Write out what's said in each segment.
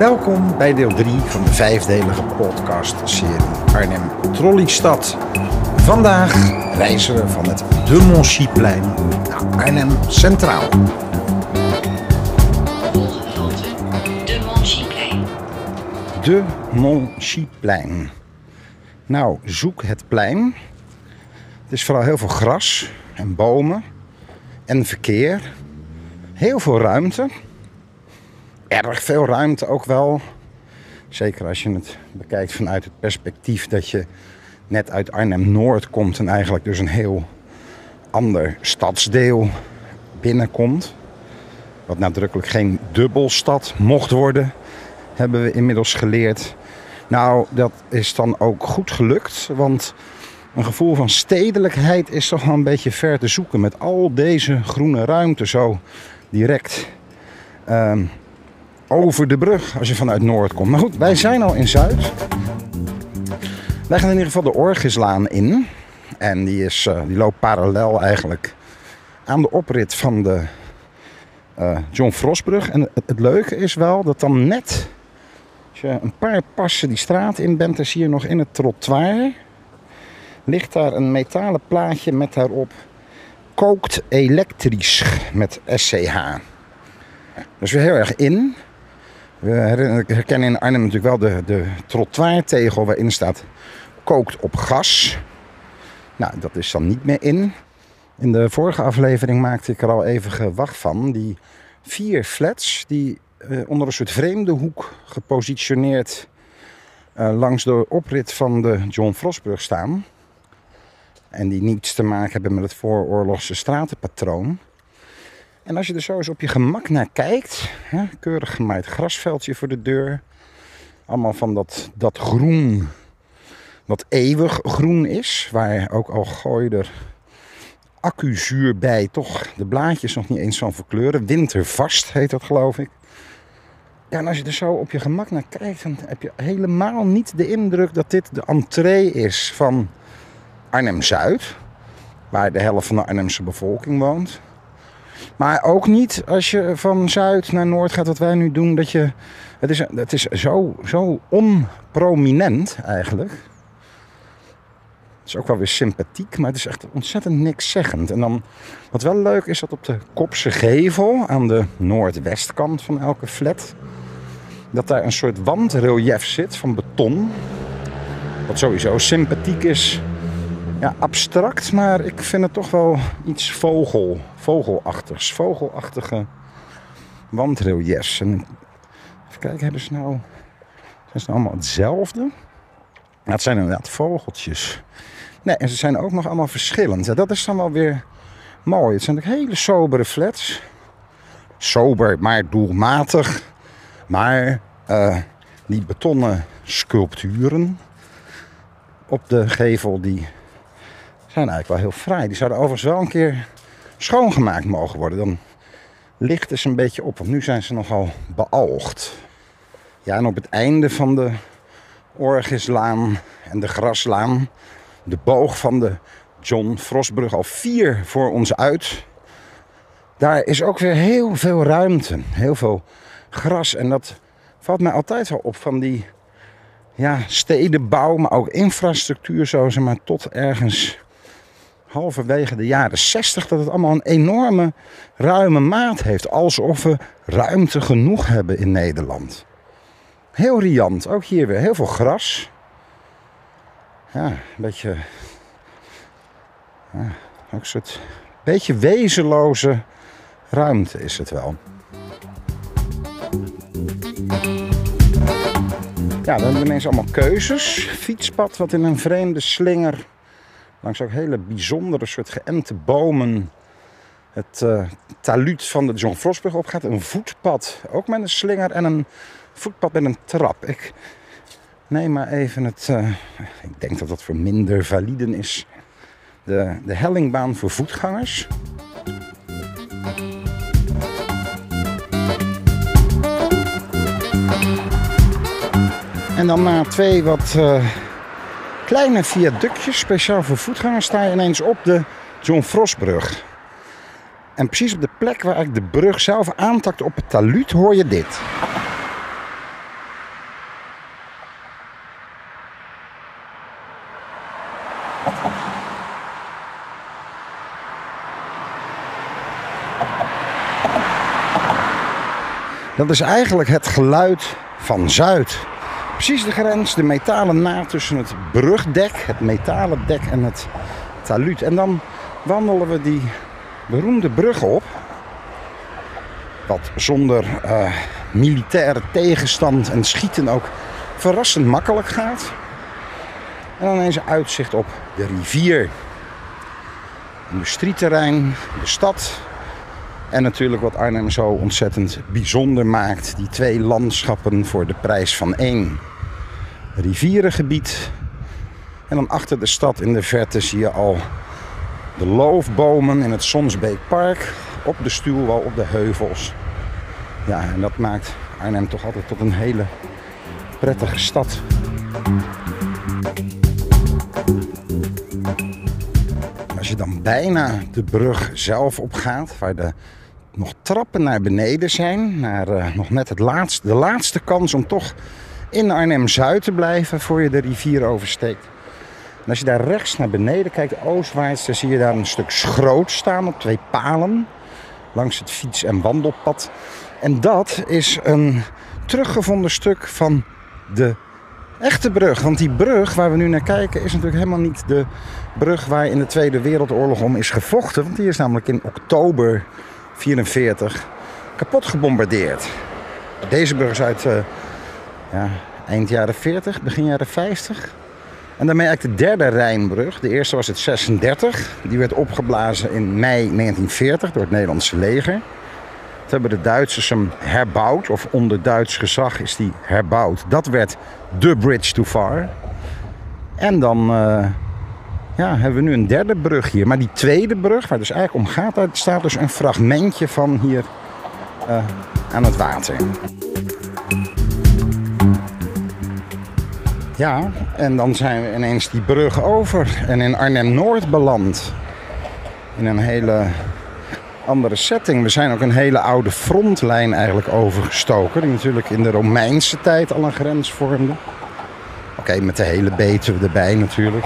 Welkom bij deel 3 van de vijfdelige podcast-serie Arnhem Trolleystad. Vandaag reizen we van het De Monchieplein naar Arnhem Centraal. Volgende halte, de Monchieplein. De Monchieplein. Nou, zoek het plein. Het is vooral heel veel gras en bomen en verkeer. Heel veel ruimte. Erg veel ruimte ook wel. Zeker als je het bekijkt vanuit het perspectief dat je net uit Arnhem-Noord komt en eigenlijk dus een heel ander stadsdeel binnenkomt. Wat nadrukkelijk geen dubbelstad mocht worden, hebben we inmiddels geleerd. Nou, dat is dan ook goed gelukt, want een gevoel van stedelijkheid is toch wel een beetje ver te zoeken met al deze groene ruimte zo direct ehm, over de brug als je vanuit Noord komt. Maar goed, wij zijn al in Zuid. Wij gaan in ieder geval de Orgislaan in. En die, is, eh, die loopt parallel eigenlijk aan de oprit van de eh, John Frostbrug. En het, het leuke is wel dat dan net, als je een paar passen die straat in bent, dan zie je nog in het trottoir, ligt daar een metalen plaatje met daarop kookt elektrisch met SCH. Dus weer heel erg in. We herkennen in Arnhem natuurlijk wel de, de trottoirtegel waarin staat kookt op gas. Nou, dat is dan niet meer in. In de vorige aflevering maakte ik er al even gewacht van. Die vier flats die eh, onder een soort vreemde hoek gepositioneerd eh, langs de oprit van de John Frostbrug staan. En die niets te maken hebben met het vooroorlogse stratenpatroon. En als je er zo eens op je gemak naar kijkt, hè, keurig gemaaid grasveldje voor de deur. Allemaal van dat, dat groen, dat eeuwig groen is, waar ook al gooi je er accuzuur bij, toch de blaadjes nog niet eens van verkleuren. Wintervast heet dat geloof ik. Ja, en als je er zo op je gemak naar kijkt, dan heb je helemaal niet de indruk dat dit de entree is van Arnhem-Zuid, waar de helft van de Arnhemse bevolking woont. Maar ook niet als je van Zuid naar Noord gaat, wat wij nu doen, dat je. Het is, het is zo, zo onprominent eigenlijk. Het is ook wel weer sympathiek, maar het is echt ontzettend niks zeggend. En dan, wat wel leuk is, dat op de Kopse Gevel, aan de noordwestkant van elke flat, dat daar een soort wandrelief zit van beton. Wat sowieso sympathiek is ja, abstract, maar ik vind het toch wel iets vogel, vogelachtigs. Vogelachtige wandreliefs. En even kijken, hebben ze nou... Zijn ze nou allemaal hetzelfde? Het zijn inderdaad vogeltjes. Nee, en ze zijn ook nog allemaal verschillend. Dat is dan wel weer mooi. Het zijn ook hele sobere flats. Sober, maar doelmatig. Maar eh, die betonnen sculpturen op de gevel, die zijn eigenlijk wel heel fraai. Die zouden overigens wel een keer schoongemaakt mogen worden. Dan lichten ze een beetje op, want nu zijn ze nogal bealgd. Ja, en op het einde van de Orgislaan en de Graslaan, de boog van de John Frostbrug al vier voor ons uit. Daar is ook weer heel veel ruimte, heel veel gras. En dat valt mij altijd wel op van die ja, stedenbouw, maar ook infrastructuur, zo zeg maar, tot ergens halverwege de jaren 60 dat het allemaal een enorme ruime maat heeft. Alsof we ruimte genoeg hebben in Nederland. Heel riant, ook hier weer heel veel gras. Ja, een beetje. Ja, ook een beetje wezenloze ruimte is het wel. Ja, dan hebben we ineens allemaal keuzes. Fietspad wat in een vreemde slinger langs ook hele bijzondere soort geënte bomen het uh, taluut van de John Frostbrug opgaat. Een voetpad, ook met een slinger en een voetpad met een trap. Ik neem maar even het, uh, ik denk dat dat voor minder validen is, de, de hellingbaan voor voetgangers. En dan na twee wat... Uh, kleine viaductje, speciaal voor voetgangers, sta je ineens op de John Frostbrug. En precies op de plek waar eigenlijk de brug zelf aantakt op het taluut hoor je dit. Dat is eigenlijk het geluid van Zuid. Precies de grens, de metalen naad tussen het brugdek, het metalen dek en het taluut. En dan wandelen we die beroemde brug op. Wat zonder uh, militaire tegenstand en schieten ook verrassend makkelijk gaat. En dan ineens een uitzicht op de rivier. Industrieterrein, de stad. En natuurlijk wat Arnhem zo ontzettend bijzonder maakt. Die twee landschappen voor de prijs van één. Rivierengebied. En dan achter de stad in de verte zie je al de loofbomen in het Sonsbeekpark. Op de stuwwal, op de heuvels. Ja, en dat maakt Arnhem toch altijd tot een hele prettige stad. Als je dan bijna de brug zelf opgaat, waar de nog trappen naar beneden zijn, naar uh, nog net het laatste, de laatste kans om toch in Arnhem-Zuid te blijven voor je de rivier oversteekt. En als je daar rechts naar beneden kijkt, oostwaarts, dan zie je daar een stuk schroot staan op twee palen langs het fiets- en wandelpad. En dat is een teruggevonden stuk van de echte brug. Want die brug waar we nu naar kijken is natuurlijk helemaal niet de brug waar in de Tweede Wereldoorlog om is gevochten. Want die is namelijk in oktober 44 kapot gebombardeerd. Deze brug is uit uh, ja, eind jaren 40, begin jaren 50. En daarmee eigenlijk de derde Rijnbrug. De eerste was het 36. Die werd opgeblazen in mei 1940 door het Nederlandse leger. Toen hebben de Duitsers hem herbouwd, of onder Duits gezag is die herbouwd. Dat werd de Bridge Too Far. En dan uh, ja, hebben we nu een derde brug hier. Maar die tweede brug, waar dus eigenlijk om gaat, daar staat dus een fragmentje van hier uh, aan het water. Ja, en dan zijn we ineens die brug over en in Arnhem-Noord beland. In een hele andere setting. We zijn ook een hele oude frontlijn eigenlijk overgestoken. Die natuurlijk in de Romeinse tijd al een grens vormde. Oké, met de hele Betuwe erbij natuurlijk.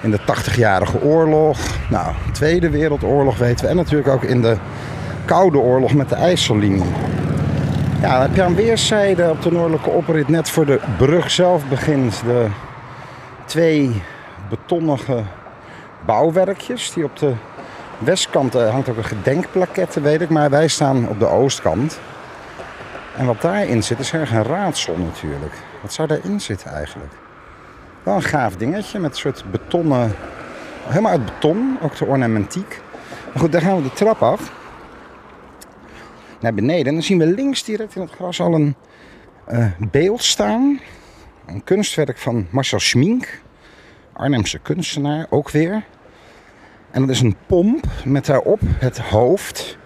In de 80-jarige oorlog. Nou, Tweede Wereldoorlog weten we. En natuurlijk ook in de Koude Oorlog met de IJssellinie. Ja, heb je aan weerszijden op de noordelijke oprit net voor de brug zelf begint de twee betonnige bouwwerkjes die op de westkant uh, hangt ook een gedenkplaquette, weet ik, maar wij staan op de oostkant. En wat daarin zit is erg een raadsel natuurlijk. Wat zou daarin zitten eigenlijk? Wel een gaaf dingetje met een soort betonnen, helemaal uit beton, ook de ornamentiek. Maar goed, daar gaan we de trap af naar beneden. En dan zien we links direct in het gras al een uh, beeld staan. Een kunstwerk van Marcel Schmink, Arnhemse kunstenaar, ook weer. En dat is een pomp met daarop het hoofd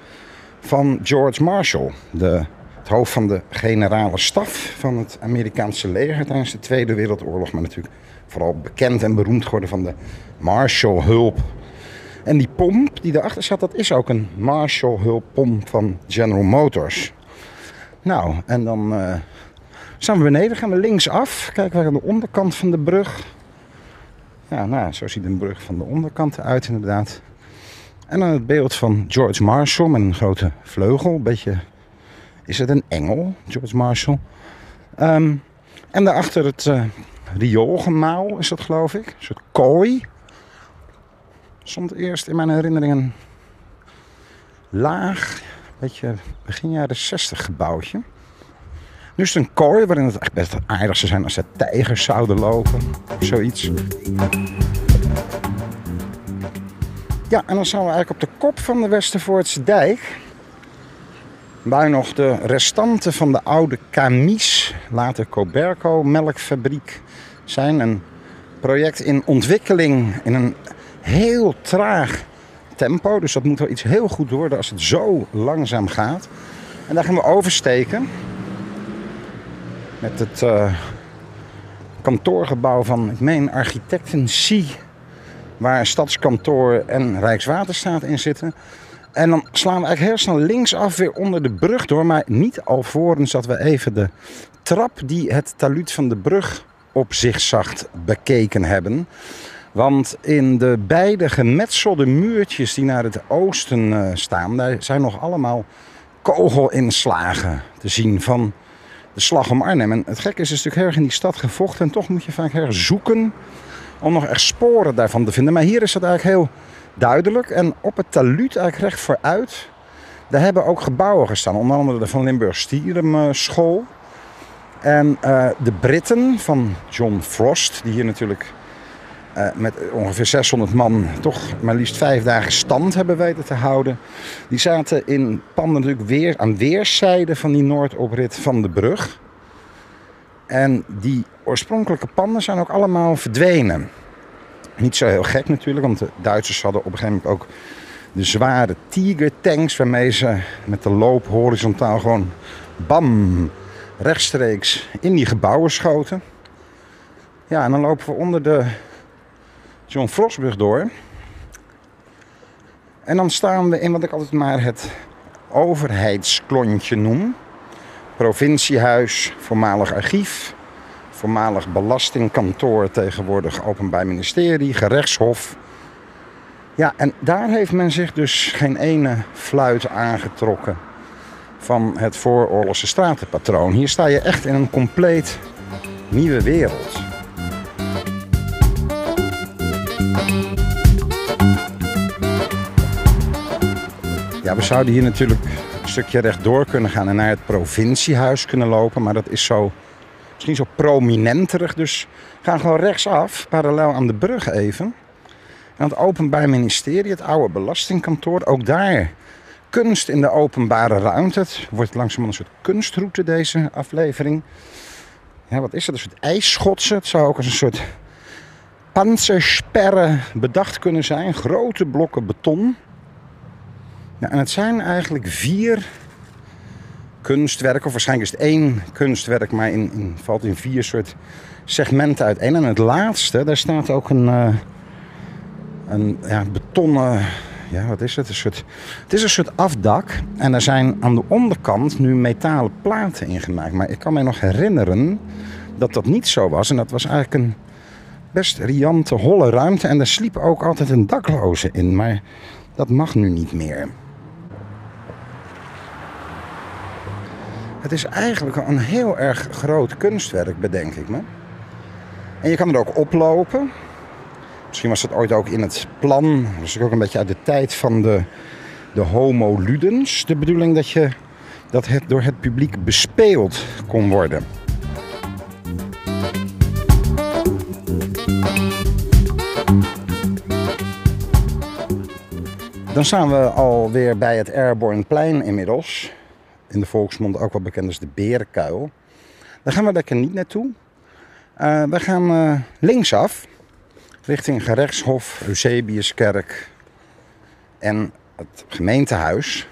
van George Marshall. De, het hoofd van de generale staf van het Amerikaanse leger tijdens de Tweede Wereldoorlog. Maar natuurlijk vooral bekend en beroemd geworden van de Marshall-hulp en die pomp die erachter zat, dat is ook een Marshall hulppomp van General Motors. Nou, en dan uh, staan we beneden, gaan we linksaf. Kijken we aan de onderkant van de brug. Ja, nou, zo ziet een brug van de onderkant eruit inderdaad. En dan het beeld van George Marshall met een grote vleugel. Een beetje, is het een engel, George Marshall. Um, en daarachter het uh, rioolgemaal is dat geloof ik. Een soort kooi stond eerst in mijn herinneringen laag, beetje begin jaren 60 gebouwtje. Nu is het een kooi waarin het echt best aardig zou zijn als er tijgers zouden lopen. Of zoiets. Ja, en dan staan we eigenlijk op de kop van de Westervoortse dijk. Waar nog de restanten van de oude Camis, later Coberco melkfabriek zijn. Een project in ontwikkeling in een heel traag tempo. Dus dat moet wel iets heel goed worden als het zo langzaam gaat. En daar gaan we oversteken. Met het uh, kantoorgebouw van, ik meen, architecten C. Waar stadskantoor en Rijkswaterstaat in zitten. En dan slaan we eigenlijk heel snel linksaf weer onder de brug door. Maar niet alvorens dat we even de trap die het taluut van de brug op zich zacht bekeken hebben. Want in de beide gemetselde muurtjes die naar het oosten uh, staan, daar zijn nog allemaal kogelinslagen te zien van de slag om Arnhem. En het gekke is, is natuurlijk erg in die stad gevochten. En toch moet je vaak heel erg zoeken om nog echt sporen daarvan te vinden. Maar hier is dat eigenlijk heel duidelijk. En op het taluut eigenlijk recht vooruit. Daar hebben ook gebouwen gestaan. Onder andere de Van Limburg Stierum School. En uh, de Britten van John Frost, die hier natuurlijk uh, met ongeveer 600 man toch maar liefst vijf dagen stand hebben weten te houden. Die zaten in panden natuurlijk weer aan weerszijden van die noordoprit van de brug. En die oorspronkelijke panden zijn ook allemaal verdwenen. Niet zo heel gek natuurlijk, want de Duitsers hadden op een gegeven moment ook de zware Tiger tanks waarmee ze met de loop horizontaal gewoon bam rechtstreeks in die gebouwen schoten. Ja, en dan lopen we onder de John Frostbrug door. En dan staan we in wat ik altijd maar het overheidsklontje noem. Provinciehuis, voormalig archief, voormalig belastingkantoor, tegenwoordig openbaar ministerie, gerechtshof. Ja, en daar heeft men zich dus geen ene fluit aangetrokken van het vooroorlogse stratenpatroon. Hier sta je echt in een compleet nieuwe wereld. Ja, we zouden hier natuurlijk een stukje rechtdoor kunnen gaan en naar het provinciehuis kunnen lopen. Maar dat is zo, misschien zo prominenterig. Dus we gaan gewoon rechtsaf, parallel aan de brug even. En het Openbaar Ministerie, het oude belastingkantoor, ook daar kunst in de openbare ruimte. Het wordt langzaam een soort kunstroute deze aflevering. Ja, wat is het? Een soort ijsschotsen. Het zou ook als een soort panzersperren bedacht kunnen zijn. Grote blokken beton. Ja, en het zijn eigenlijk vier kunstwerken. Of waarschijnlijk is het één kunstwerk, maar in, in, valt in vier soort segmenten uiteen. En het laatste, daar staat ook een, uh, een ja, betonnen ja, wat is het? Een soort, het is een soort afdak. En er zijn aan de onderkant nu metalen platen ingemaakt. Maar ik kan me nog herinneren dat dat niet zo was. En dat was eigenlijk een best riante, holle ruimte. En daar sliep ook altijd een dakloze in. Maar dat mag nu niet meer. Het is eigenlijk een heel erg groot kunstwerk, bedenk ik me. En je kan er ook oplopen. Misschien was dat ooit ook in het plan. Is ook een beetje uit de tijd van de, de homo ludens. De bedoeling dat, je, dat het door het publiek bespeeld kon worden. Dan staan we alweer bij het Airborne inmiddels. In de volksmond ook wel bekend als de Berenkuil. Daar gaan we lekker niet naartoe. Uh, we gaan uh, linksaf richting gerechtshof, Eusebiuskerk en het gemeentehuis.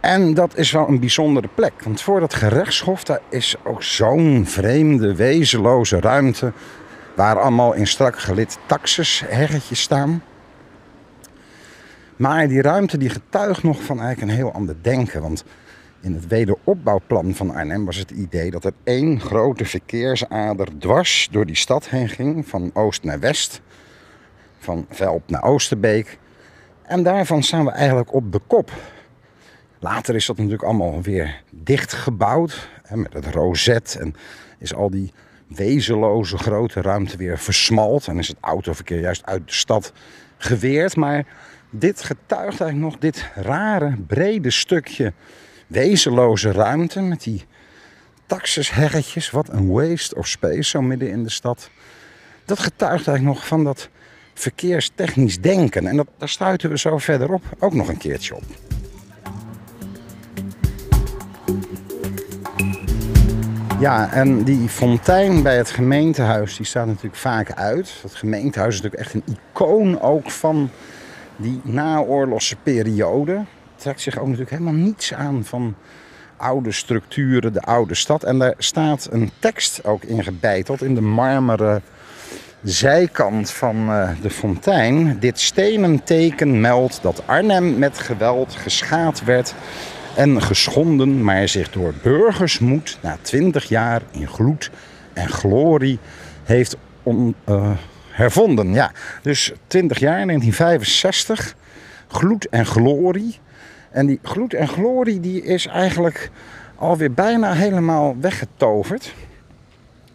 En dat is wel een bijzondere plek, want voor dat gerechtshof daar is ook zo'n vreemde, wezenloze ruimte waar allemaal in strak gelid taxisheggetjes staan. Maar die ruimte die getuigt nog van eigenlijk een heel ander denken, want in het wederopbouwplan van Arnhem was het idee dat er één grote verkeersader dwars door die stad heen ging, van oost naar west, van Velp naar Oosterbeek. En daarvan staan we eigenlijk op de kop. Later is dat natuurlijk allemaal weer dichtgebouwd met het rozet en is al die wezenloze grote ruimte weer versmalt en is het autoverkeer juist uit de stad geweerd. Maar dit getuigt eigenlijk nog dit rare, brede stukje wezenloze ruimte met die taxisheggetjes. Wat een waste of space zo midden in de stad. Dat getuigt eigenlijk nog van dat verkeerstechnisch denken. En dat, daar stuiten we zo verderop ook nog een keertje op. Ja, en die fontein bij het gemeentehuis die staat natuurlijk vaak uit. Het gemeentehuis is natuurlijk echt een icoon ook van die naoorlogse periode trekt zich ook natuurlijk helemaal niets aan van oude structuren, de oude stad. En daar staat een tekst ook in gebeiteld in de marmeren zijkant van uh, de fontein. Dit stenen teken meldt dat Arnhem met geweld geschaad werd en geschonden, maar zich door burgersmoed na twintig jaar in gloed en glorie heeft on, hervonden. Ja, dus 20 jaar, 1965, gloed en glorie. En die gloed en glorie die is eigenlijk alweer bijna helemaal weggetoverd.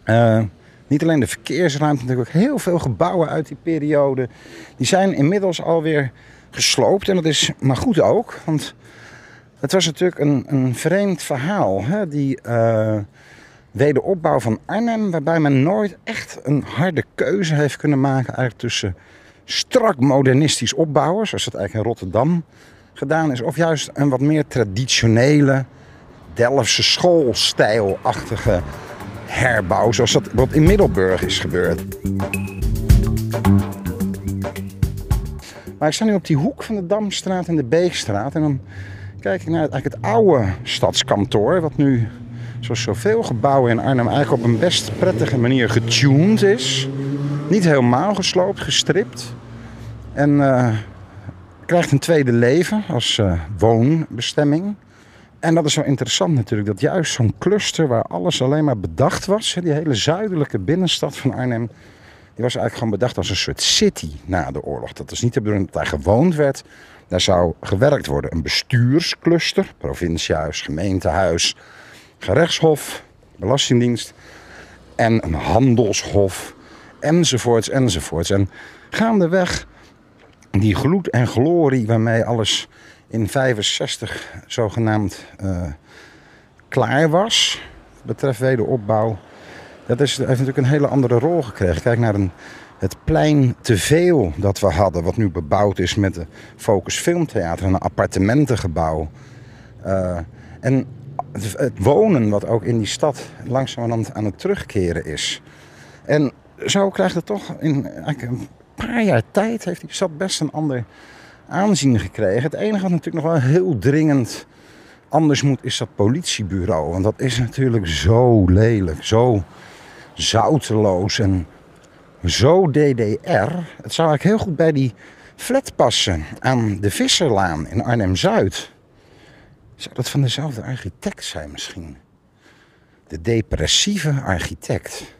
Uh, niet alleen de verkeersruimte, natuurlijk ook heel veel gebouwen uit die periode. Die zijn inmiddels alweer gesloopt. En dat is maar goed ook. Want het was natuurlijk een, een vreemd verhaal. Hè? Die uh, wederopbouw van Arnhem. Waarbij men nooit echt een harde keuze heeft kunnen maken. Eigenlijk tussen strak modernistisch opbouwen. Zoals het eigenlijk in Rotterdam gedaan is. Of juist een wat meer traditionele Delftse schoolstijlachtige herbouw. Zoals dat wat in Middelburg is gebeurd. Maar ik sta nu op die hoek van de Damstraat en de Beekstraat. En dan kijk ik naar het, eigenlijk het oude stadskantoor. Wat nu, zoals zoveel gebouwen in Arnhem, eigenlijk op een best prettige manier getuned is. Niet helemaal gesloopt, gestript. En uh, krijgt een tweede leven als uh, woonbestemming. En dat is zo interessant natuurlijk, dat juist zo'n cluster waar alles alleen maar bedacht was, die hele zuidelijke binnenstad van Arnhem, die was eigenlijk gewoon bedacht als een soort city na de oorlog. Dat is niet de bedoeling dat daar gewoond werd. Daar zou gewerkt worden. Een bestuurscluster, provinciehuis, gemeentehuis, gerechtshof, belastingdienst en een handelshof, enzovoorts, enzovoorts. En gaandeweg die gloed en glorie waarmee alles in 65 zogenaamd uh, klaar was, betreft wederopbouw. Dat is, heeft natuurlijk een hele andere rol gekregen. Kijk naar een, het plein te veel dat we hadden, wat nu bebouwd is met de Focus Filmtheater en een appartementengebouw. Uh, en het, wonen wat ook in die stad langzamerhand aan het terugkeren is. En zo krijgt het toch in een paar jaar tijd heeft die stad best een ander aanzien gekregen. Het enige wat natuurlijk nog wel heel dringend anders moet, is dat politiebureau. Want dat is natuurlijk zo lelijk, zo zouteloos en zo DDR. Het zou eigenlijk heel goed bij die flat passen aan de Visserlaan in Arnhem-Zuid. Zou dat van dezelfde architect zijn misschien? De depressieve architect.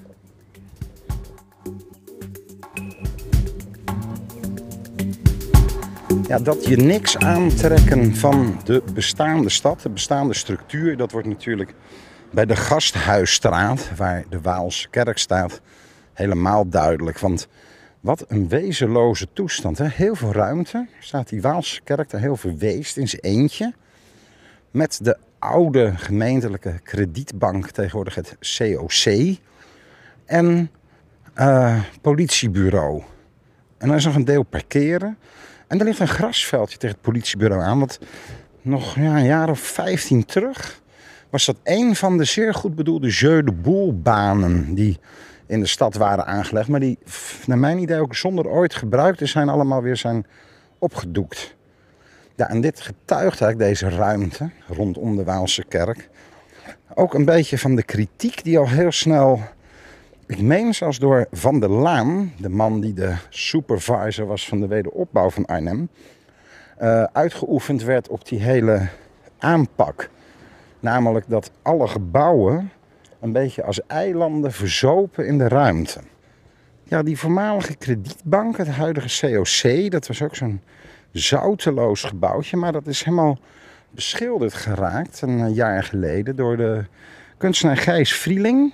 ja, dat je niks aantrekken van de bestaande stad, de bestaande structuur, dat wordt natuurlijk bij de Gasthuisstraat, waar de Waalse kerk staat, helemaal duidelijk. Want wat een wezenloze toestand. Hè? Heel veel ruimte. Staat die Waalse kerk daar heel verweest in zijn eentje. Met de oude gemeentelijke kredietbank, tegenwoordig het COC. En uh, politiebureau. En er is nog een deel parkeren. En er ligt een grasveldje tegen het politiebureau aan. Want nog ja, een jaar of 15 terug was dat een van de zeer goed bedoelde Jeu de Boel banen die in de stad waren aangelegd. Maar die, naar mijn idee, ook zonder ooit gebruikt te zijn, allemaal weer zijn opgedoekt. En dit getuigt eigenlijk deze ruimte rondom de Waalse kerk. Ook een beetje van de kritiek die al heel snel ik meen zelfs door Van der Laan, de man die de supervisor was van de wederopbouw van Arnhem, uh, uitgeoefend werd op die hele aanpak. Namelijk dat alle gebouwen een beetje als eilanden verzopen in de ruimte. Ja, die voormalige kredietbank, het huidige COC, dat was ook zo'n zouteloos gebouwtje. Maar dat is helemaal beschilderd geraakt een jaar geleden door de kunstenaar Gijs Vrieling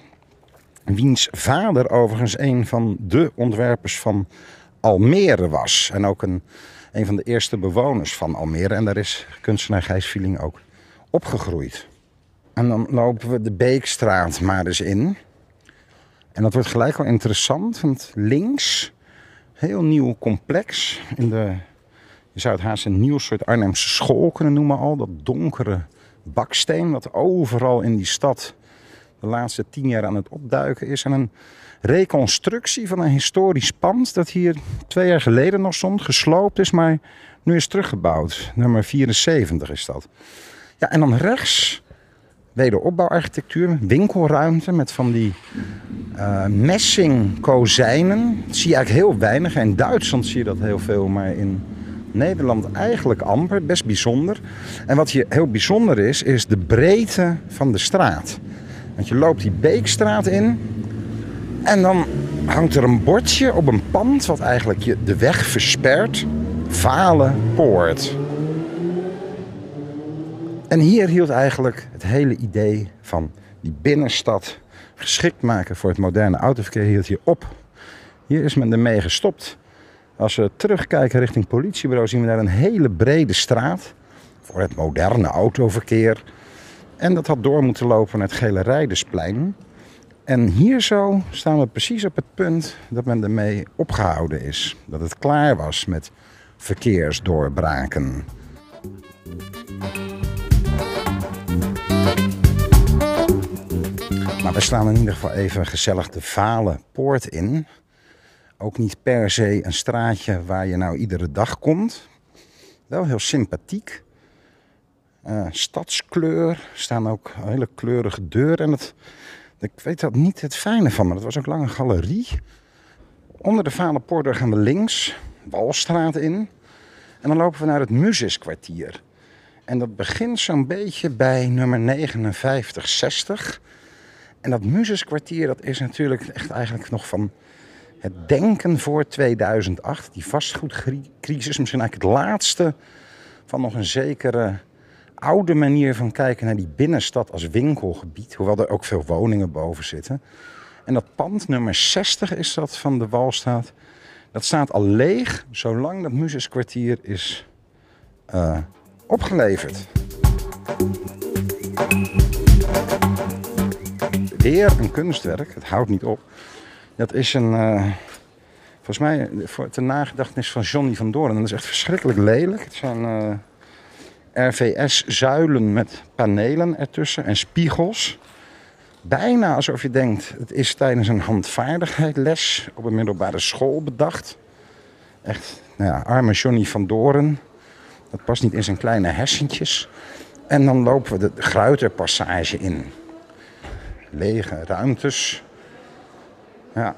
wiens vader overigens een van de ontwerpers van Almere was. En ook een, een van de eerste bewoners van Almere. En daar is kunstenaar Gijs Vieling ook opgegroeid. En dan lopen we de Beekstraat maar eens in. En dat wordt gelijk wel interessant, want links, heel nieuw complex. In de, je zou het haast een nieuw soort Arnhemse school kunnen noemen al. Dat donkere baksteen, wat overal in die stad de laatste tien jaar aan het opduiken is. En een reconstructie van een historisch pand dat hier twee jaar geleden nog stond, gesloopt is, maar nu is teruggebouwd. Nummer 74 is dat. Ja, en dan rechts wederopbouwarchitectuur, winkelruimte met van die uh, messingkozijnen. Dat zie je eigenlijk heel weinig. In Duitsland zie je dat heel veel, maar in Nederland eigenlijk amper. Best bijzonder. En wat hier heel bijzonder is, is de breedte van de straat. Want je loopt die Beekstraat in. En dan hangt er een bordje op een pand wat eigenlijk je de weg verspert. Vale Poort. En hier hield eigenlijk het hele idee van die binnenstad geschikt maken voor het moderne autoverkeer hield hier op. Hier is men ermee gestopt. Als we terugkijken richting politiebureau zien we daar een hele brede straat voor het moderne autoverkeer. En dat had door moeten lopen naar het Gele Rijdersplein. En hier zo staan we precies op het punt dat men ermee opgehouden is. Dat het klaar was met verkeersdoorbraken. Maar we slaan in ieder geval even gezellig de Vale Poort in. Ook niet per se een straatje waar je nou iedere dag komt. Wel heel sympathiek. Uh, stadskleur. Er staan ook hele kleurige deuren. En het, ik weet dat niet het fijne van, maar het was ook lang een galerie. Onder de Valenpoort gaan we links, Walstraat in. En dan lopen we naar het Muziskwartier. En dat begint zo'n beetje bij nummer 5960. En dat Muziskwartier, dat is natuurlijk echt eigenlijk nog van het denken voor 2008. Die vastgoedcrisis, misschien eigenlijk het laatste van nog een zekere oude manier van kijken naar die binnenstad als winkelgebied. Hoewel er ook veel woningen boven zitten. En dat pand, nummer 60 is dat van de Walstraat. Dat staat al leeg zolang dat Muziskwartier is uh, opgeleverd. Weer een kunstwerk, het houdt niet op. Dat is een, uh, volgens mij, voor, ter nagedachtenis van Johnny van Doorn. Dat is echt verschrikkelijk lelijk. Het zijn uh, RVS-zuilen met panelen ertussen en spiegels. Bijna alsof je denkt, het is tijdens een handvaardigheidles op een middelbare school bedacht. Echt, nou ja, arme Johnny van Doren. Dat past niet in zijn kleine hersentjes. En dan lopen we de Gruiterpassage in. Lege ruimtes. Ja.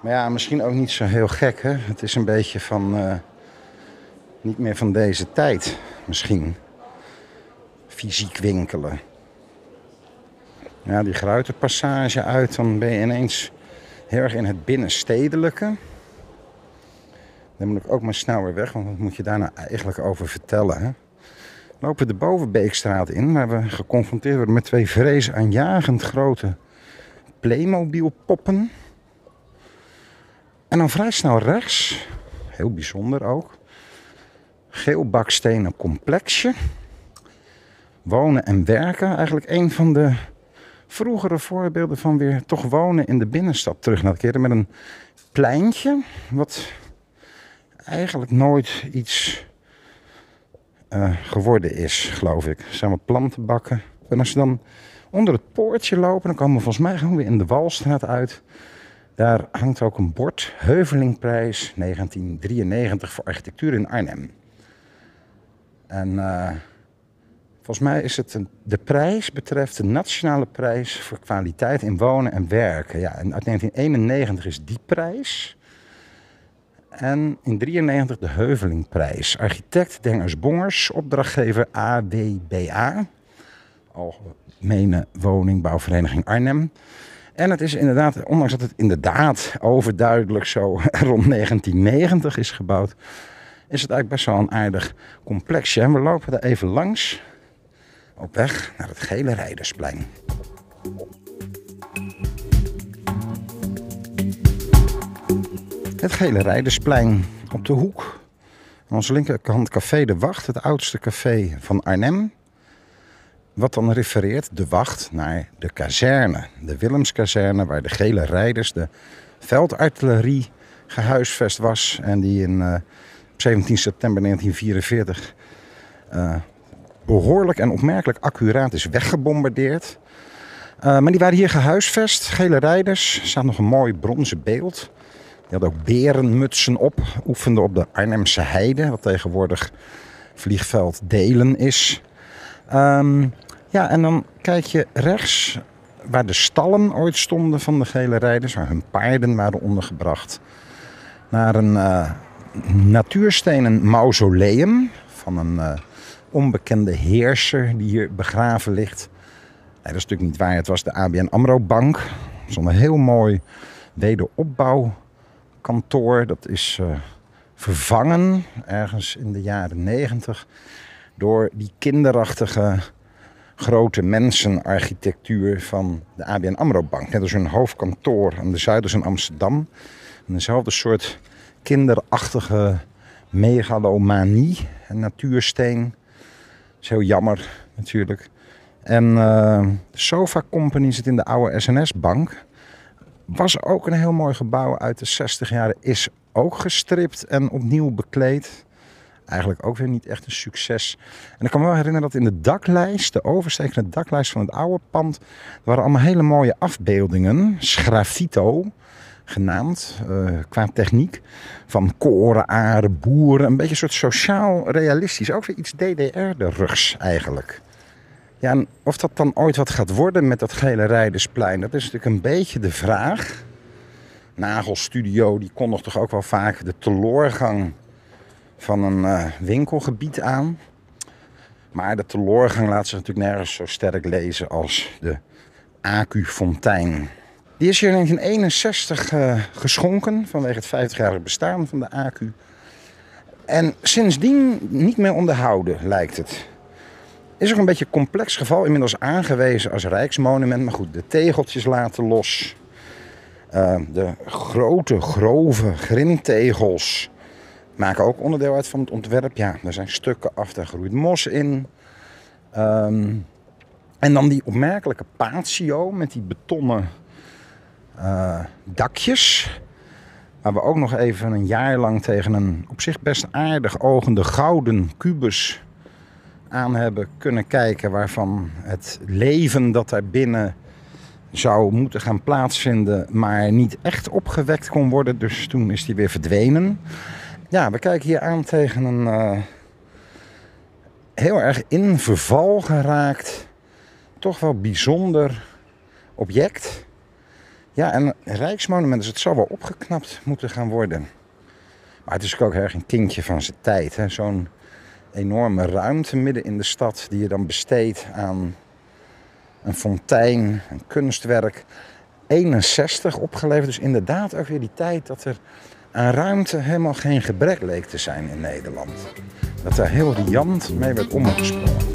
Maar ja, misschien ook niet zo heel gek, hè. Het is een beetje van... Uh, niet meer van deze tijd, misschien. Fysiek winkelen. Ja, die Gruiterpassage uit, dan ben je ineens heel erg in het binnenstedelijke. Dan moet ik ook maar snel weer weg, want wat moet je daar nou eigenlijk over vertellen? Hè? Lopen we de Bovenbeekstraat in, waar we geconfronteerd worden met twee vreesaanjagend grote Playmobil poppen. En dan vrij snel rechts, heel bijzonder ook, geel bakstenen complexje. Wonen en werken, eigenlijk een van de vroegere voorbeelden van weer toch wonen in de binnenstad terug naar keren. Met een pleintje, wat eigenlijk nooit iets uh, geworden is, geloof ik. Er zijn wat plantenbakken. En als we dan onder het poortje lopen, dan komen we volgens mij gewoon weer in de Walstraat uit. Daar hangt ook een bord, Heuvelingprijs 1993 voor architectuur in Arnhem. En uh, volgens mij is het een, de prijs betreft de nationale prijs voor kwaliteit in wonen en werken. Ja, en uit 1991 is die prijs. En in 93 de Heuvelingprijs. Architect Dengers Bongers, opdrachtgever AWBA. Algemene Woningbouwvereniging Arnhem. En het is inderdaad, ondanks dat het inderdaad overduidelijk zo rond 1990 is gebouwd, is het eigenlijk best wel een aardig complexje. En we lopen er even langs op weg naar het Gele Rijdersplein. Het Gele Rijdersplein op de hoek. Aan onze linkerkant Café de Wacht, het oudste café van Arnhem. Wat dan refereert, de wacht, naar de kazerne. De Willemskazerne, waar de gele rijders, de veldartillerie gehuisvest was. En die in uh, 17 september 1944 uh, behoorlijk en opmerkelijk accuraat is weggebombardeerd. Uh, maar die waren hier gehuisvest, gele rijders. Er staat nog een mooi bronzen beeld die had ook berenmutsen op, oefende op de Arnhemse heide, wat tegenwoordig vliegveld Delen is. Um, ja, en dan kijk je rechts waar de stallen ooit stonden van de gele rijders, waar hun paarden waren ondergebracht, naar een uh, natuurstenen mausoleum van een uh, onbekende heerser die hier begraven ligt. Nee, dat is natuurlijk niet waar, het was de ABN AMRO Bank. Zonder heel mooi wederopbouw kantoor. Dat is uh, vervangen ergens in de jaren 90 door die kinderachtige grote mensenarchitectuur van de ABN AMRO Bank. Net als hun hoofdkantoor aan de Zuiders in Amsterdam. En dezelfde soort kinderachtige megalomanie en natuursteen. Dat is heel jammer natuurlijk. En uh, de Sofa Company zit in de oude SNS-bank. Was ook een heel mooi gebouw uit de 60 jaren. Is ook gestript en opnieuw bekleed. Eigenlijk ook weer niet echt een succes. En ik kan me wel herinneren dat in de daklijst, de overstekende daklijst van het oude pand, waren allemaal hele mooie afbeeldingen. Sgraffito genaamd, uh, qua techniek. Van koren, aren, boeren. Een beetje een soort sociaal realistisch. Ook weer iets DDR-rugs eigenlijk. Ja, en of dat dan ooit wat gaat worden met dat gele Rijdersplein, dat is natuurlijk een beetje de vraag. Nagelstudio, die kon nog toch ook wel vaak de teloorgang van een uh, winkelgebied aan. Maar de teloorgang laat zich natuurlijk nergens zo sterk lezen als de Acu-fontein. Die is hier in 1961 uh, geschonken vanwege het 50-jarige bestaan van de Acu. En sindsdien niet meer onderhouden, lijkt het. Is ook een beetje een complex geval, inmiddels aangewezen als rijksmonument. Maar goed, de tegeltjes laten los. Uh, de grote, grove grindtegels maken ook onderdeel uit van het ontwerp. Ja, er zijn stukken af, daar groeit mos in. Um, en dan die opmerkelijke patio met die betonnen uh, dakjes. Waar we ook nog even een jaar lang tegen een op zich best aardig ogende gouden kubus aan hebben kunnen kijken. Waarvan het leven dat daar binnen zou moeten gaan plaatsvinden, maar niet echt opgewekt kon worden. Dus toen is die weer verdwenen. Ja, we kijken hier aan tegen een uh, heel erg in verval geraakt, toch wel bijzonder object. Ja, en rijksmonument, dus het zou wel opgeknapt moeten gaan worden. Maar het is ook erg een kindje van zijn tijd. Zo'n enorme ruimte midden in de stad die je dan besteedt aan een fontein, een kunstwerk. 61 opgeleverd, dus inderdaad ook weer die tijd dat er aan ruimte helemaal geen gebrek leek te zijn in Nederland. Dat daar heel riant mee werd omgesprongen.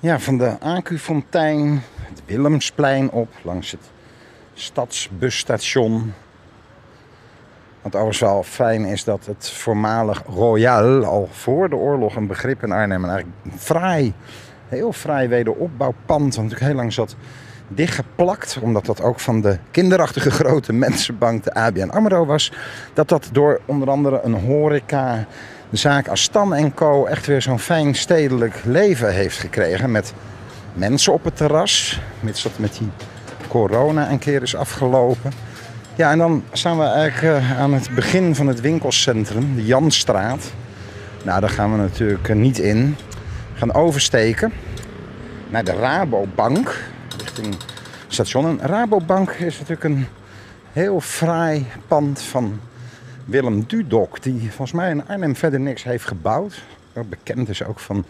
Ja, van de Acu-fontein, het Willemsplein op, langs het stadsbusstation. Wat overigens wel fijn is dat het voormalig Royal al voor de oorlog een begrip in Arnhem. En eigenlijk een fraai, heel fraai wederopbouwpand. Want natuurlijk heel lang zat dichtgeplakt, omdat dat ook van de kinderachtige grote mensenbank, de ABN AMRO was. Dat dat door onder andere een horeca, zaak als Stam Co. echt weer zo'n fijn stedelijk leven heeft gekregen. Met mensen op het terras, mits dat met die corona een keer is afgelopen. Ja, en dan staan we eigenlijk eh, aan het begin van het winkelcentrum, de Janstraat. Nou, daar gaan we natuurlijk eh, niet in. We gaan oversteken naar de Rabobank station. En Rabobank is natuurlijk een heel fraai pand van Willem Dudok. Die volgens mij in Arnhem verder niks heeft gebouwd. Bekend is ook van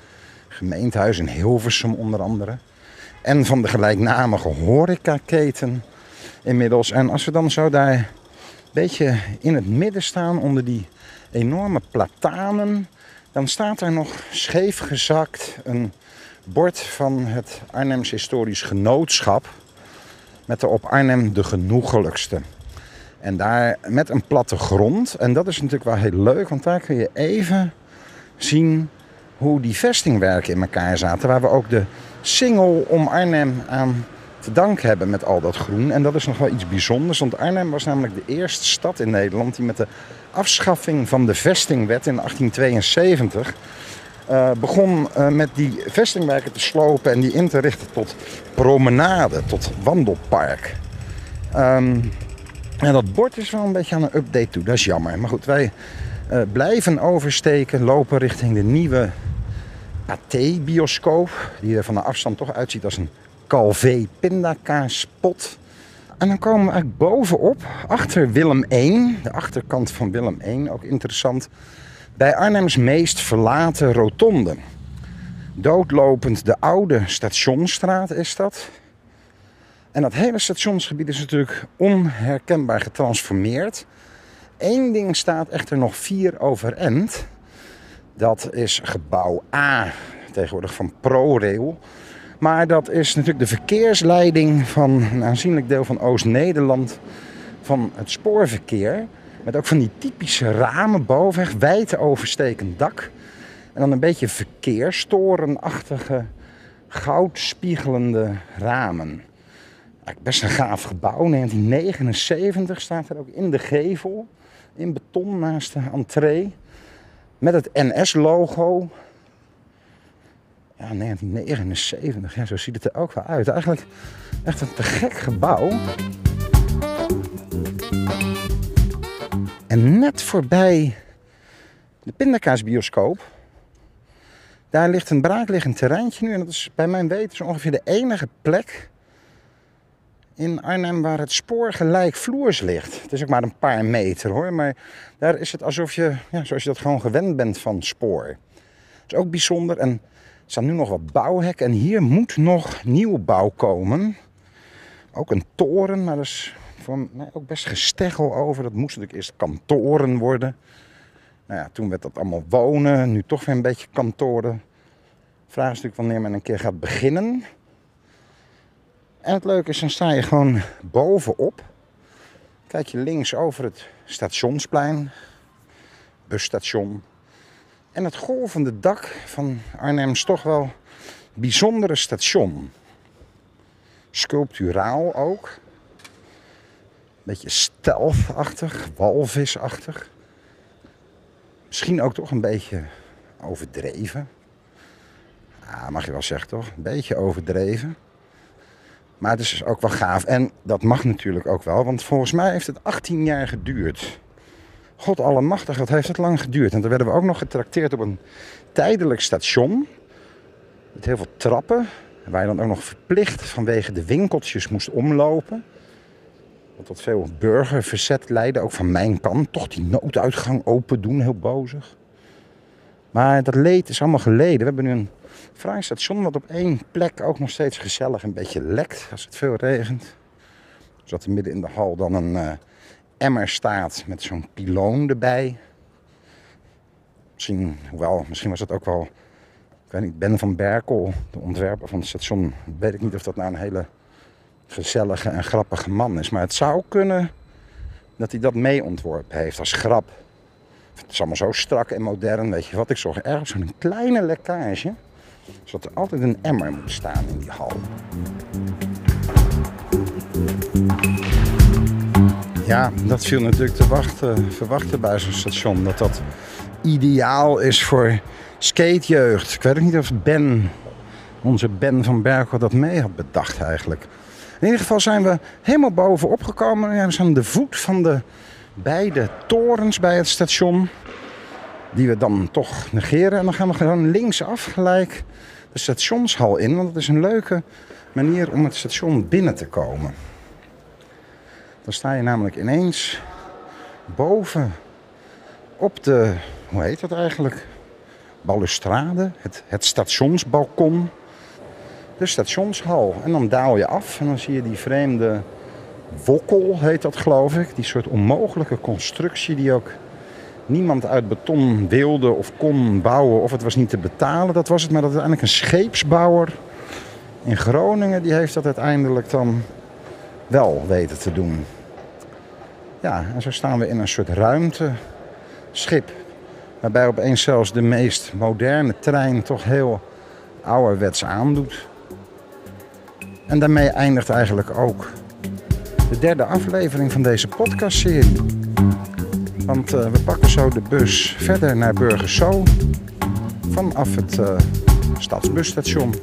gemeentehuis in Hilversum onder andere. En van de gelijknamige horecaketen inmiddels. En als we dan zo daar een beetje in het midden staan onder die enorme platanen... dan staat er nog scheef gezakt een bord van het Arnhems Historisch Genootschap. Met erop Arnhem de genoegelijkste. En daar met een platte grond. En dat is natuurlijk wel heel leuk, want daar kun je even zien hoe die vestingwerken in elkaar zaten. Waar we ook de singel om Arnhem aan te danken hebben met al dat groen. En dat is nog wel iets bijzonders, want Arnhem was namelijk de eerste stad in Nederland die met de afschaffing van de vestingwet in 1872 uh, begon uh, met die vestingwerken te slopen en die in te richten tot promenade, tot wandelpark. Um, en dat bord is wel een beetje aan een update toe, dat is jammer. Maar goed, wij uh, blijven oversteken, lopen richting de nieuwe Pathé-bioscoop. Die er van de afstand toch uitziet als een Calvé pindakaaspot. En dan komen we eigenlijk bovenop, achter Willem 1, de achterkant van Willem 1, ook interessant bij Arnhems meest verlaten rotonde. Doodlopend de oude Stationstraat is dat. En dat hele stationsgebied is natuurlijk onherkenbaar getransformeerd. Eén ding staat echter nog vier overeind. Dat is gebouw A, tegenwoordig van ProRail. Maar dat is natuurlijk de verkeersleiding van een aanzienlijk deel van Oost-Nederland. Van het spoorverkeer. Met ook van die typische ramen boven, echt wijd overstekend dak. En dan een beetje verkeerstorenachtige, goudspiegelende ramen. Best een gaaf gebouw. 1979 staat er ook in de gevel. In beton naast de entree. Met het NS-logo. Ja, 1979. Ja, zo ziet het er ook wel uit. Eigenlijk echt een te gek gebouw. Net voorbij de pindakaasbioscoop. Daar ligt een braakliggend terreintje nu. En dat is bij mijn weten zo ongeveer de enige plek in Arnhem waar het spoor gelijkvloers ligt. Het is ook maar een paar meter hoor. Maar daar is het alsof je, ja, zoals je dat gewoon gewend bent van spoor. Dat is ook bijzonder. En er staan nu nog wat bouwhekken. En hier moet nog nieuwbouw komen. Ook een toren, maar dat is voor mij ook best gesteggel over. Dat moest natuurlijk eerst kantoren worden. Nou ja, toen werd dat allemaal wonen. Nu toch weer een beetje kantoren. Vraag is natuurlijk wanneer men een keer gaat beginnen. En het leuke is, dan sta je gewoon bovenop. Kijk je links over het stationsplein, busstation. En het golvende dak van Arnhem is toch wel bijzondere station. Sculpturaal ook. Beetje stealth-achtig, walvisachtig. Misschien ook toch een beetje overdreven. Ah, mag je wel zeggen toch? Een beetje overdreven. Maar het is dus ook wel gaaf. En dat mag natuurlijk ook wel, want volgens mij heeft het 18 jaar geduurd. God allemachtig, wat heeft het lang geduurd. En toen werden we ook nog getrakteerd op een tijdelijk station. Met heel veel trappen. Waar je dan ook nog verplicht vanwege de winkeltjes moest omlopen. Tot veel burgerverzet leidde, ook van mijn kant. Toch die nooduitgang open doen, heel bozig. Maar dat leed is allemaal geleden. We hebben nu een fraai station wat op één plek ook nog steeds gezellig een beetje lekt als het veel regent. Zodat er midden in de hal dan een uh, emmer staat met zo'n piloon erbij. Misschien, hoewel, misschien was het ook wel, ik weet niet, Ben van Berkel, de ontwerper van het station. Weet ik niet of dat nou een hele gezellige en grappige man is. Maar het zou kunnen dat hij dat mee ontworpen heeft als grap. Het is allemaal zo strak en modern, weet je wat. Ik zorg ergens zo'n kleine lekkage zodat er altijd een emmer moet staan in die hal. Ja, dat viel natuurlijk te wachten, verwachten bij zo'n station. Dat dat ideaal is voor skatejeugd. Ik weet ook niet of Ben, onze Ben van Berkel, dat mee had bedacht eigenlijk. In ieder geval zijn we helemaal bovenop gekomen. Ja, we zijn aan de voet van de beide torens bij het station. Die we dan toch negeren. En dan gaan we gewoon linksaf gelijk de stationshal in. Want het is een leuke manier om het station binnen te komen. Dan sta je namelijk ineens boven op de, hoe heet dat eigenlijk? Balustrade, het, het stationsbalkon. De stationshal. En dan daal je af en dan zie je die vreemde wokkel, heet dat geloof ik. Die soort onmogelijke constructie die ook niemand uit beton wilde of kon bouwen of het was niet te betalen. Dat was het, maar dat uiteindelijk een scheepsbouwer in Groningen, die heeft dat uiteindelijk dan wel weten te doen. Ja, en zo staan we in een soort ruimteschip. Waarbij opeens zelfs de meest moderne trein toch heel ouderwets aandoet. En daarmee eindigt eigenlijk ook de derde aflevering van deze podcastserie. Want uh, we pakken zo de bus verder naar Burgerso vanaf het uh, stadsbusstation.